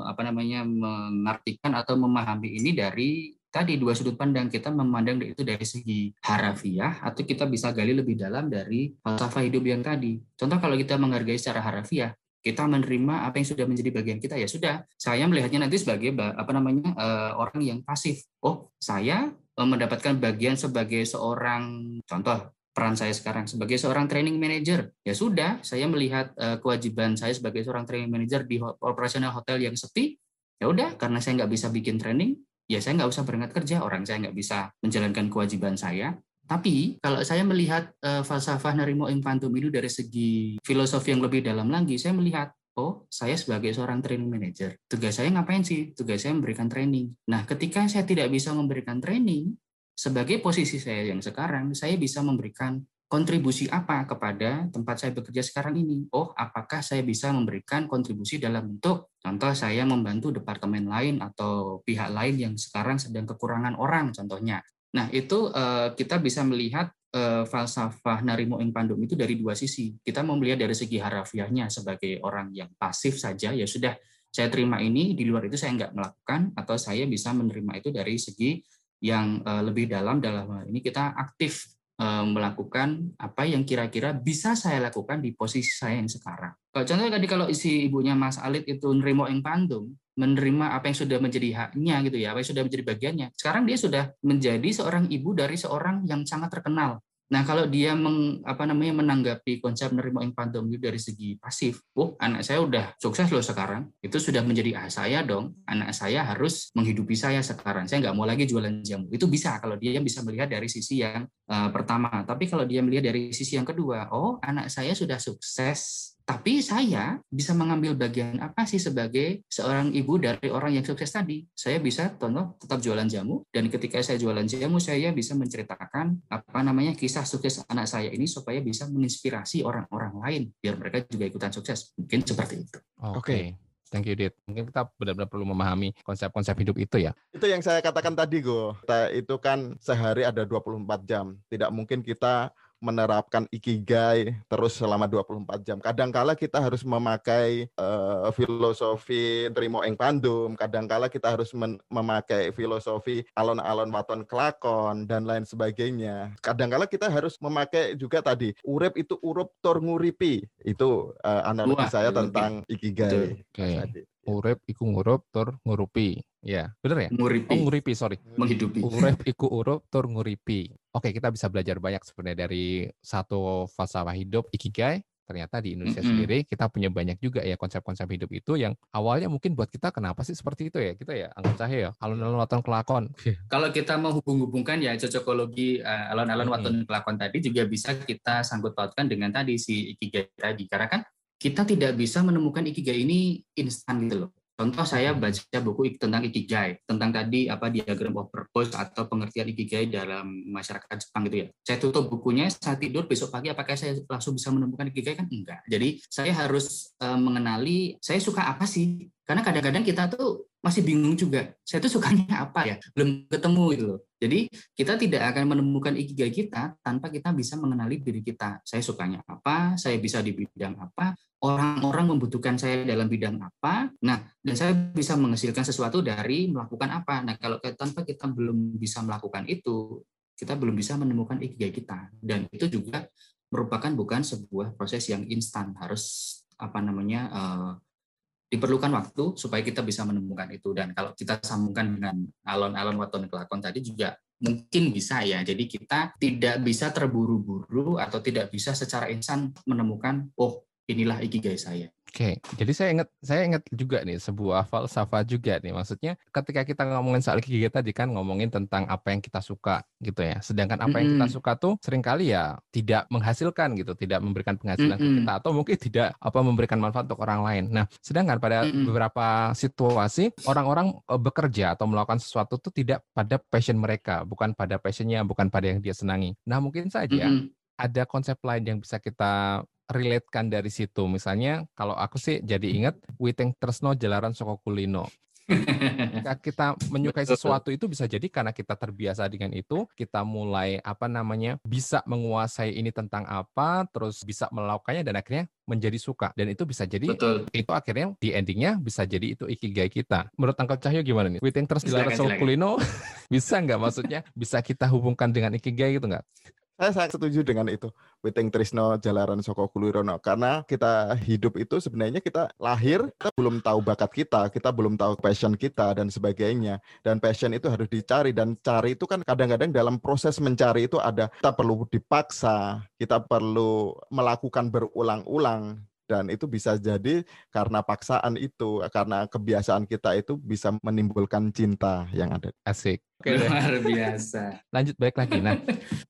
Speaker 3: apa namanya mengartikan atau memahami ini dari tadi dua sudut pandang kita memandang itu dari segi harafiah atau kita bisa gali lebih dalam dari falsafah hidup yang tadi. Contoh kalau kita menghargai secara harafiah, kita menerima apa yang sudah menjadi bagian kita ya sudah. Saya melihatnya nanti sebagai apa namanya uh, orang yang pasif. Oh, saya Eh, mendapatkan bagian sebagai seorang contoh peran saya sekarang sebagai seorang training manager ya sudah saya melihat uh, kewajiban saya sebagai seorang training manager di operasional hotel yang sepi ya udah karena saya nggak bisa bikin training ya saya nggak usah berangkat kerja, orang saya nggak bisa menjalankan kewajiban saya. Tapi kalau saya melihat uh, falsafah Narimo Infantum itu dari segi filosofi yang lebih dalam lagi, saya melihat oh saya sebagai seorang training manager, tugas saya ngapain sih? Tugas saya memberikan training. Nah, ketika saya tidak bisa memberikan training, sebagai posisi saya yang sekarang, saya bisa memberikan kontribusi apa kepada tempat saya bekerja sekarang ini? Oh, apakah saya bisa memberikan kontribusi dalam bentuk contoh saya membantu departemen lain atau pihak lain yang sekarang sedang kekurangan orang contohnya. Nah, itu uh, kita bisa melihat uh, falsafah Narimo Ing Pandum itu dari dua sisi. Kita mau melihat dari segi harafiahnya sebagai orang yang pasif saja, ya sudah saya terima ini, di luar itu saya nggak melakukan, atau saya bisa menerima itu dari segi yang uh, lebih dalam dalam hal ini kita aktif Eh, melakukan apa yang kira-kira bisa saya lakukan di posisi saya yang sekarang. Contohnya tadi kalau isi ibunya Mas Alit itu nerimo yang pandum, menerima apa yang sudah menjadi haknya gitu ya, apa yang sudah menjadi bagiannya. Sekarang dia sudah menjadi seorang ibu dari seorang yang sangat terkenal. Nah, kalau dia meng, apa namanya menanggapi konsep nerimo ing itu dari segi pasif, oh anak saya udah sukses loh sekarang, itu sudah menjadi ah saya dong, anak saya harus menghidupi saya sekarang, saya nggak mau lagi jualan jamu. Itu bisa kalau dia bisa melihat dari sisi yang uh, pertama. Tapi kalau dia melihat dari sisi yang kedua, oh anak saya sudah sukses tapi saya bisa mengambil bagian apa sih sebagai seorang ibu dari orang yang sukses tadi. Saya bisa contoh tetap jualan jamu dan ketika saya jualan jamu saya bisa menceritakan apa namanya kisah sukses anak saya ini supaya bisa menginspirasi orang-orang lain biar mereka juga ikutan sukses. Mungkin seperti itu.
Speaker 1: Oke. Okay. Thank you, Dit. Mungkin kita benar-benar perlu memahami konsep-konsep hidup itu ya.
Speaker 2: Itu yang saya katakan tadi, Go. Kita itu kan sehari ada 24 jam. Tidak mungkin kita menerapkan ikigai terus selama 24 jam. Kadangkala kita harus memakai uh, filosofi Trimo Eng Pandum, kadangkala kita harus memakai filosofi alon-alon waton kelakon dan lain sebagainya. Kadangkala kita harus memakai juga tadi urep itu urup tor nguripi. Itu uh, analogi Wah, saya tentang ikigai.
Speaker 1: Okay. Urep iku ngurup tor ngurupi. Ya, benar ya?
Speaker 3: Nguripi.
Speaker 1: Oh, nguripi, sorry.
Speaker 3: Menghidupi.
Speaker 1: Urep iku urup tor nguripi. Oke, kita bisa belajar banyak sebenarnya dari satu falsafah hidup ikigai. Ternyata di Indonesia mm -hmm. sendiri kita punya banyak juga ya konsep-konsep hidup itu yang awalnya mungkin buat kita kenapa sih seperti itu ya kita ya anggap cahaya ya alun-alun waton kelakon.
Speaker 3: Kalau kita mau hubung-hubungkan ya cocokologi uh, alun-alun waton kelakon tadi juga bisa kita sangkut pautkan dengan tadi si ikigai tadi karena kan kita tidak bisa menemukan ikigai ini instan gitu loh. Contoh saya baca buku tentang ikigai, tentang tadi apa diagram of purpose atau pengertian ikigai dalam masyarakat Jepang gitu ya. Saya tutup bukunya, saya tidur besok pagi apakah saya langsung bisa menemukan ikigai kan enggak. Jadi saya harus uh, mengenali saya suka apa sih karena kadang-kadang kita tuh masih bingung juga. Saya tuh sukanya apa ya? Belum ketemu gitu loh. Jadi kita tidak akan menemukan ikigai kita tanpa kita bisa mengenali diri kita. Saya sukanya apa? Saya bisa di bidang apa? Orang-orang membutuhkan saya dalam bidang apa? Nah, dan saya bisa menghasilkan sesuatu dari melakukan apa. Nah, kalau tanpa kita belum bisa melakukan itu, kita belum bisa menemukan ikigai kita. Dan itu juga merupakan bukan sebuah proses yang instan. Harus apa namanya? Uh, diperlukan waktu supaya kita bisa menemukan itu. Dan kalau kita sambungkan dengan alon-alon waton kelakon tadi juga mungkin bisa ya. Jadi kita tidak bisa terburu-buru atau tidak bisa secara instan menemukan oh inilah ikigai saya
Speaker 1: Oke, jadi saya ingat saya ingat juga nih sebuah falsafah juga nih. Maksudnya ketika kita ngomongin soal ikigai tadi kan ngomongin tentang apa yang kita suka gitu ya. Sedangkan apa yang kita suka tuh sering kali ya tidak menghasilkan gitu, tidak memberikan penghasilan mm -hmm. ke kita atau mungkin tidak apa memberikan manfaat untuk orang lain. Nah, sedangkan pada mm -hmm. beberapa situasi orang-orang e, bekerja atau melakukan sesuatu tuh tidak pada passion mereka, bukan pada passionnya, bukan pada yang dia senangi. Nah, mungkin saja mm -hmm. ada konsep lain yang bisa kita relate-kan dari situ. Misalnya kalau aku sih jadi ingat Witeng Tresno Jalaran Soko Kulino. Jika kita menyukai sesuatu itu bisa jadi karena kita terbiasa dengan itu, kita mulai apa namanya bisa menguasai ini tentang apa, terus bisa melakukannya dan akhirnya menjadi suka. Dan itu bisa jadi Betul. itu akhirnya di endingnya bisa jadi itu ikigai kita. Menurut Angkel Cahyo gimana nih? Witing terus Jalaran Soko Kulino bisa nggak maksudnya bisa kita hubungkan dengan ikigai gitu nggak?
Speaker 2: Saya sangat setuju dengan itu. Witing Trisno Jalaran Soko Kulurono. Karena kita hidup itu sebenarnya kita lahir, kita belum tahu bakat kita, kita belum tahu passion kita dan sebagainya. Dan passion itu harus dicari. Dan cari itu kan kadang-kadang dalam proses mencari itu ada, kita perlu dipaksa, kita perlu melakukan berulang-ulang dan itu bisa jadi karena paksaan itu karena kebiasaan kita itu bisa menimbulkan cinta yang ada
Speaker 1: asik
Speaker 3: Oke, luar biasa.
Speaker 1: Lanjut baik lagi. Nah,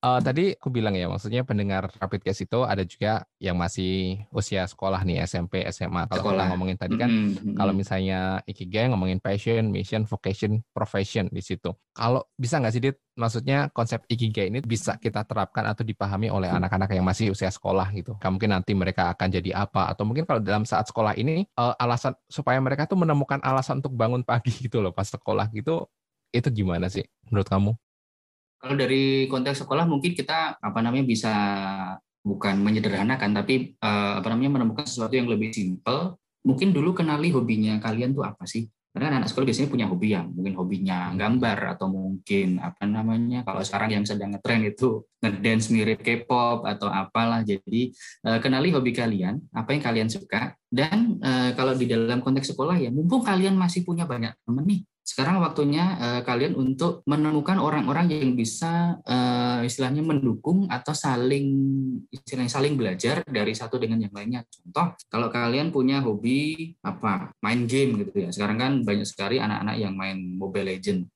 Speaker 1: uh, tadi aku bilang ya, maksudnya pendengar Rapid Case itu ada juga yang masih usia sekolah nih, SMP, SMA. Kalau kita ngomongin tadi kan, mm -hmm. kalau misalnya Ikigai ngomongin passion, mission, vocation, profession di situ. Kalau bisa nggak sih, Dit? Maksudnya konsep Ikigai ini bisa kita terapkan atau dipahami oleh anak-anak yang masih usia sekolah gitu. Kamu mungkin nanti mereka akan jadi apa, atau mungkin kalau dalam saat sekolah ini, uh, alasan supaya mereka tuh menemukan alasan untuk bangun pagi gitu loh pas sekolah gitu itu gimana sih menurut kamu?
Speaker 3: Kalau dari konteks sekolah mungkin kita apa namanya bisa bukan menyederhanakan tapi uh, apa namanya menemukan sesuatu yang lebih simpel. Mungkin dulu kenali hobinya kalian tuh apa sih? Karena anak sekolah biasanya punya hobi yang mungkin hobinya gambar atau mungkin apa namanya kalau sekarang yang sedang ngetren itu ngedance mirip K-pop atau apalah. Jadi uh, kenali hobi kalian, apa yang kalian suka dan uh, kalau di dalam konteks sekolah ya mumpung kalian masih punya banyak temen nih sekarang waktunya uh, kalian untuk menemukan orang-orang yang bisa uh, istilahnya mendukung atau saling istilahnya saling belajar dari satu dengan yang lainnya. Contoh, kalau kalian punya hobi apa main game gitu ya. Sekarang kan banyak sekali anak-anak yang main Mobile Legend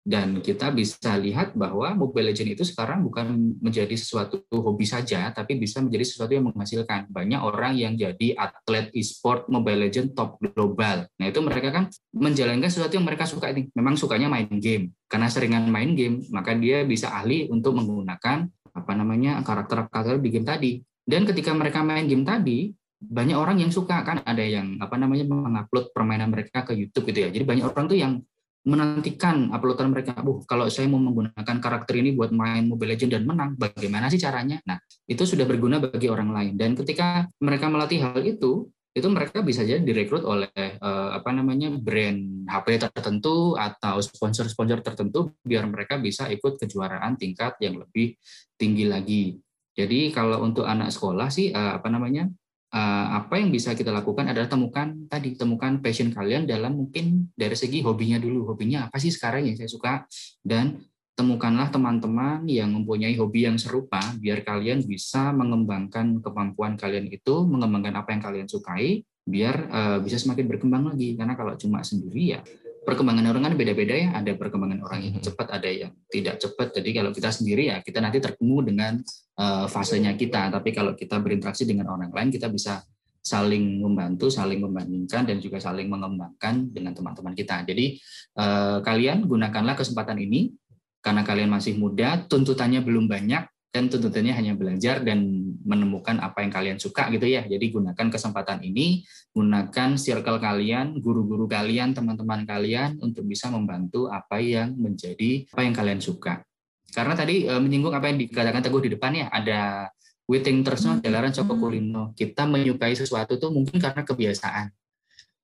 Speaker 3: dan kita bisa lihat bahwa Mobile Legends itu sekarang bukan menjadi sesuatu hobi saja, tapi bisa menjadi sesuatu yang menghasilkan. Banyak orang yang jadi atlet e-sport Mobile Legends top global. Nah itu mereka kan menjalankan sesuatu yang mereka suka ini. Memang sukanya main game. Karena seringan main game, maka dia bisa ahli untuk menggunakan apa namanya karakter-karakter di game tadi. Dan ketika mereka main game tadi, banyak orang yang suka kan ada yang apa namanya mengupload permainan mereka ke YouTube gitu ya. Jadi banyak orang tuh yang menantikan uploadan mereka. Bu, kalau saya mau menggunakan karakter ini buat main Mobile Legends dan menang, bagaimana sih caranya? Nah, itu sudah berguna bagi orang lain. Dan ketika mereka melatih hal itu, itu mereka bisa jadi direkrut oleh uh, apa namanya brand HP tertentu atau sponsor-sponsor tertentu biar mereka bisa ikut kejuaraan tingkat yang lebih tinggi lagi. Jadi kalau untuk anak sekolah sih uh, apa namanya uh, apa yang bisa kita lakukan adalah temukan tadi temukan passion kalian dalam mungkin dari segi hobinya dulu. Hobinya apa sih sekarang yang saya suka? Dan temukanlah teman-teman yang mempunyai hobi yang serupa biar kalian bisa mengembangkan kemampuan kalian itu mengembangkan apa yang kalian sukai biar uh, bisa semakin berkembang lagi. Karena kalau cuma sendiri ya perkembangan orang kan beda-beda ya. Ada perkembangan orang yang cepat, ada yang tidak cepat. Jadi kalau kita sendiri ya kita nanti terkemu dengan uh, fasenya kita. Tapi kalau kita berinteraksi dengan orang lain, kita bisa saling membantu, saling membandingkan, dan juga saling mengembangkan dengan teman-teman kita. Jadi uh, kalian gunakanlah kesempatan ini karena kalian masih muda, tuntutannya belum banyak, dan tuntutannya hanya belajar dan menemukan apa yang kalian suka gitu ya. Jadi gunakan kesempatan ini, gunakan circle kalian, guru-guru kalian, teman-teman kalian untuk bisa membantu apa yang menjadi apa yang kalian suka. Karena tadi e, menyinggung apa yang dikatakan Teguh di depan ya, ada Witing Tresno, Jalaran Coko Kulino. Kita menyukai sesuatu tuh mungkin karena kebiasaan.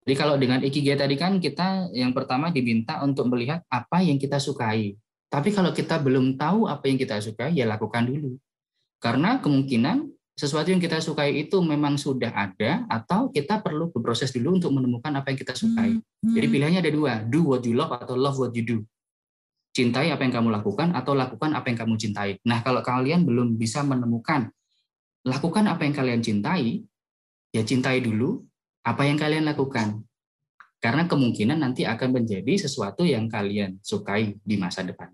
Speaker 3: Jadi kalau dengan Ikigai tadi kan kita yang pertama diminta untuk melihat apa yang kita sukai. Tapi kalau kita belum tahu apa yang kita suka, ya lakukan dulu. Karena kemungkinan sesuatu yang kita sukai itu memang sudah ada atau kita perlu berproses dulu untuk menemukan apa yang kita sukai. Jadi pilihannya ada dua, do what you love atau love what you do. Cintai apa yang kamu lakukan atau lakukan apa yang kamu cintai. Nah, kalau kalian belum bisa menemukan lakukan apa yang kalian cintai, ya cintai dulu apa yang kalian lakukan. Karena kemungkinan nanti akan menjadi sesuatu yang kalian sukai di masa depan.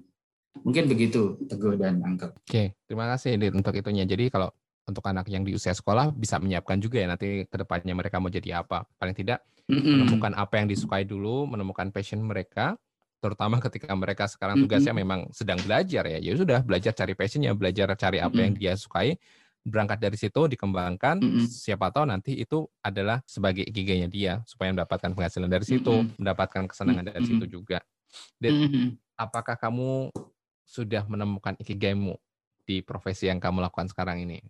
Speaker 3: Mungkin begitu, Teguh dan Angkel.
Speaker 1: Oke, terima kasih Dit untuk itunya. Jadi kalau untuk anak yang di usia sekolah bisa menyiapkan juga ya nanti ke depannya mereka mau jadi apa. Paling tidak menemukan apa yang disukai dulu, menemukan passion mereka, terutama ketika mereka sekarang tugasnya memang sedang belajar ya. Ya sudah belajar cari passionnya, belajar cari apa yang dia sukai, berangkat dari situ dikembangkan mm -hmm. siapa tahu nanti itu adalah sebagai ikigainya dia supaya mendapatkan penghasilan dari situ mm -hmm. mendapatkan kesenangan mm -hmm. dari situ juga Dan mm -hmm. apakah kamu sudah menemukan ikigaimu di profesi yang kamu lakukan sekarang ini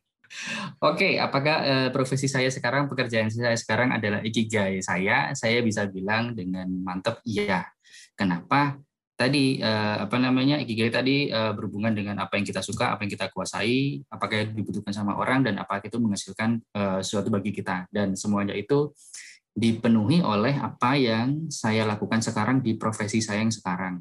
Speaker 3: Oke, okay, apakah uh, profesi saya sekarang, pekerjaan saya sekarang adalah ikigai saya? Saya bisa bilang dengan mantap iya. Kenapa? Tadi uh, apa namanya ikigai tadi uh, berhubungan dengan apa yang kita suka, apa yang kita kuasai, apakah dibutuhkan sama orang dan apakah itu menghasilkan uh, sesuatu bagi kita dan semuanya itu dipenuhi oleh apa yang saya lakukan sekarang di profesi saya yang sekarang.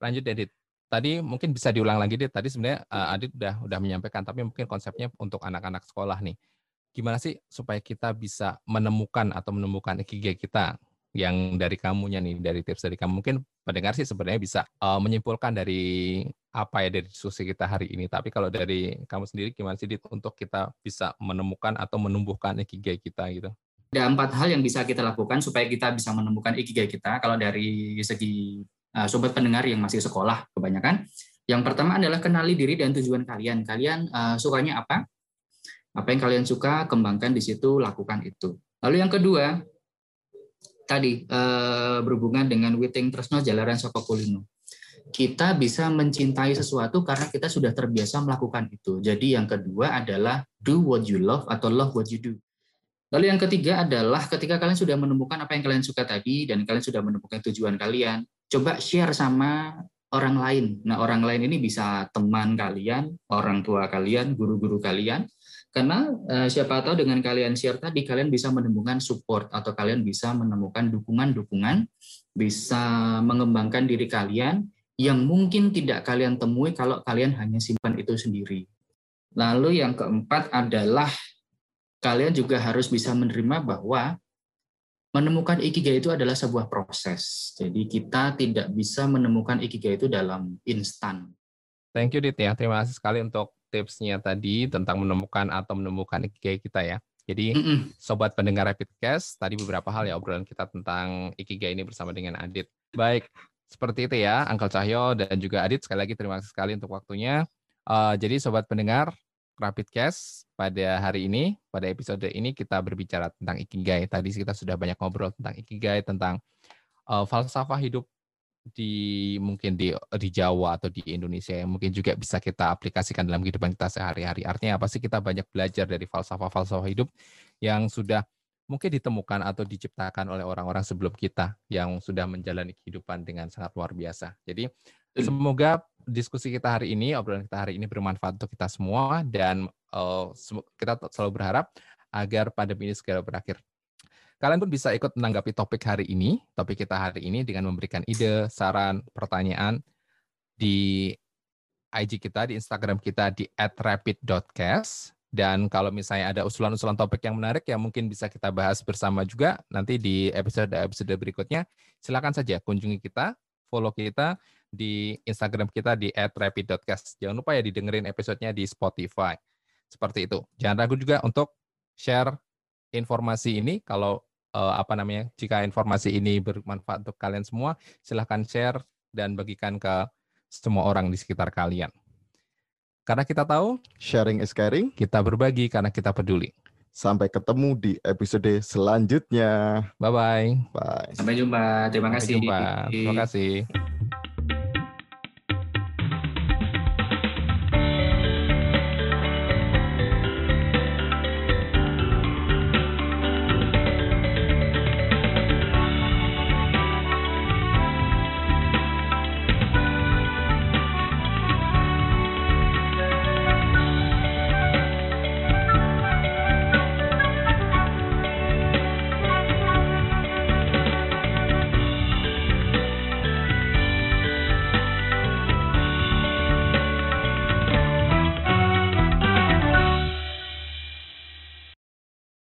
Speaker 1: Lanjut Edit. Tadi mungkin bisa diulang lagi deh. Tadi sebenarnya uh, Adit udah udah menyampaikan tapi mungkin konsepnya untuk anak-anak sekolah nih. gimana sih supaya kita bisa menemukan atau menemukan ikigai kita yang dari kamunya nih dari tips dari kamu. Mungkin pendengar sih sebenarnya bisa uh, menyimpulkan dari apa ya dari diskusi kita hari ini. Tapi kalau dari kamu sendiri gimana sih untuk kita bisa menemukan atau menumbuhkan ikigai kita gitu?
Speaker 3: Ada empat hal yang bisa kita lakukan supaya kita bisa menemukan ikigai kita. Kalau dari segi uh, sobat pendengar yang masih sekolah kebanyakan yang pertama adalah kenali diri dan tujuan kalian. Kalian uh, sukanya apa? Apa yang kalian suka kembangkan di situ lakukan itu. Lalu yang kedua tadi uh, berhubungan dengan Witing Tresno Jalaran Soko Kulino kita bisa mencintai sesuatu karena kita sudah terbiasa melakukan itu. Jadi yang kedua adalah do what you love atau love what you do. Lalu yang ketiga adalah ketika kalian sudah menemukan apa yang kalian suka tadi dan kalian sudah menemukan tujuan kalian, coba share sama orang lain. Nah, orang lain ini bisa teman kalian, orang tua kalian, guru-guru kalian. Karena eh, siapa tahu dengan kalian share tadi kalian bisa menemukan support atau kalian bisa menemukan dukungan-dukungan, bisa mengembangkan diri kalian yang mungkin tidak kalian temui kalau kalian hanya simpan itu sendiri. Lalu yang keempat adalah kalian juga harus bisa menerima bahwa menemukan ikigai itu adalah sebuah proses. Jadi kita tidak bisa menemukan ikigai itu dalam instan.
Speaker 1: Thank you Dit ya. Terima kasih sekali untuk tipsnya tadi tentang menemukan atau menemukan ikigai kita ya. Jadi mm -mm. sobat pendengar Rapidcast, tadi beberapa hal ya obrolan kita tentang ikigai ini bersama dengan Adit. Baik, seperti itu ya Angkel Cahyo dan juga Adit sekali lagi terima kasih sekali untuk waktunya. Uh, jadi sobat pendengar, Rapid Cast pada hari ini, pada episode ini kita berbicara tentang ikigai. Tadi kita sudah banyak ngobrol tentang ikigai, tentang uh, falsafah hidup di mungkin di di Jawa atau di Indonesia yang mungkin juga bisa kita aplikasikan dalam kehidupan kita sehari-hari. Artinya apa sih kita banyak belajar dari falsafah-falsafah hidup yang sudah mungkin ditemukan atau diciptakan oleh orang-orang sebelum kita yang sudah menjalani kehidupan dengan sangat luar biasa. Jadi Semoga diskusi kita hari ini, obrolan kita hari ini bermanfaat untuk kita semua dan uh, kita selalu berharap agar pandemi ini segera berakhir. Kalian pun bisa ikut menanggapi topik hari ini, topik kita hari ini dengan memberikan ide, saran, pertanyaan di IG kita, di Instagram kita di @rapid.cast dan kalau misalnya ada usulan-usulan topik yang menarik yang mungkin bisa kita bahas bersama juga nanti di episode-episode berikutnya, silakan saja kunjungi kita, follow kita di Instagram kita di @rapid.cast. Jangan lupa ya didengerin episodenya di Spotify. Seperti itu. Jangan ragu juga untuk share informasi ini kalau uh, apa namanya jika informasi ini bermanfaat untuk kalian semua silahkan share dan bagikan ke semua orang di sekitar kalian. Karena kita tahu
Speaker 2: sharing is caring.
Speaker 1: kita berbagi karena kita peduli.
Speaker 2: Sampai ketemu di episode selanjutnya.
Speaker 1: Bye bye.
Speaker 2: Bye
Speaker 3: sampai jumpa. Terima kasih.
Speaker 1: sampai jumpa. Terima kasih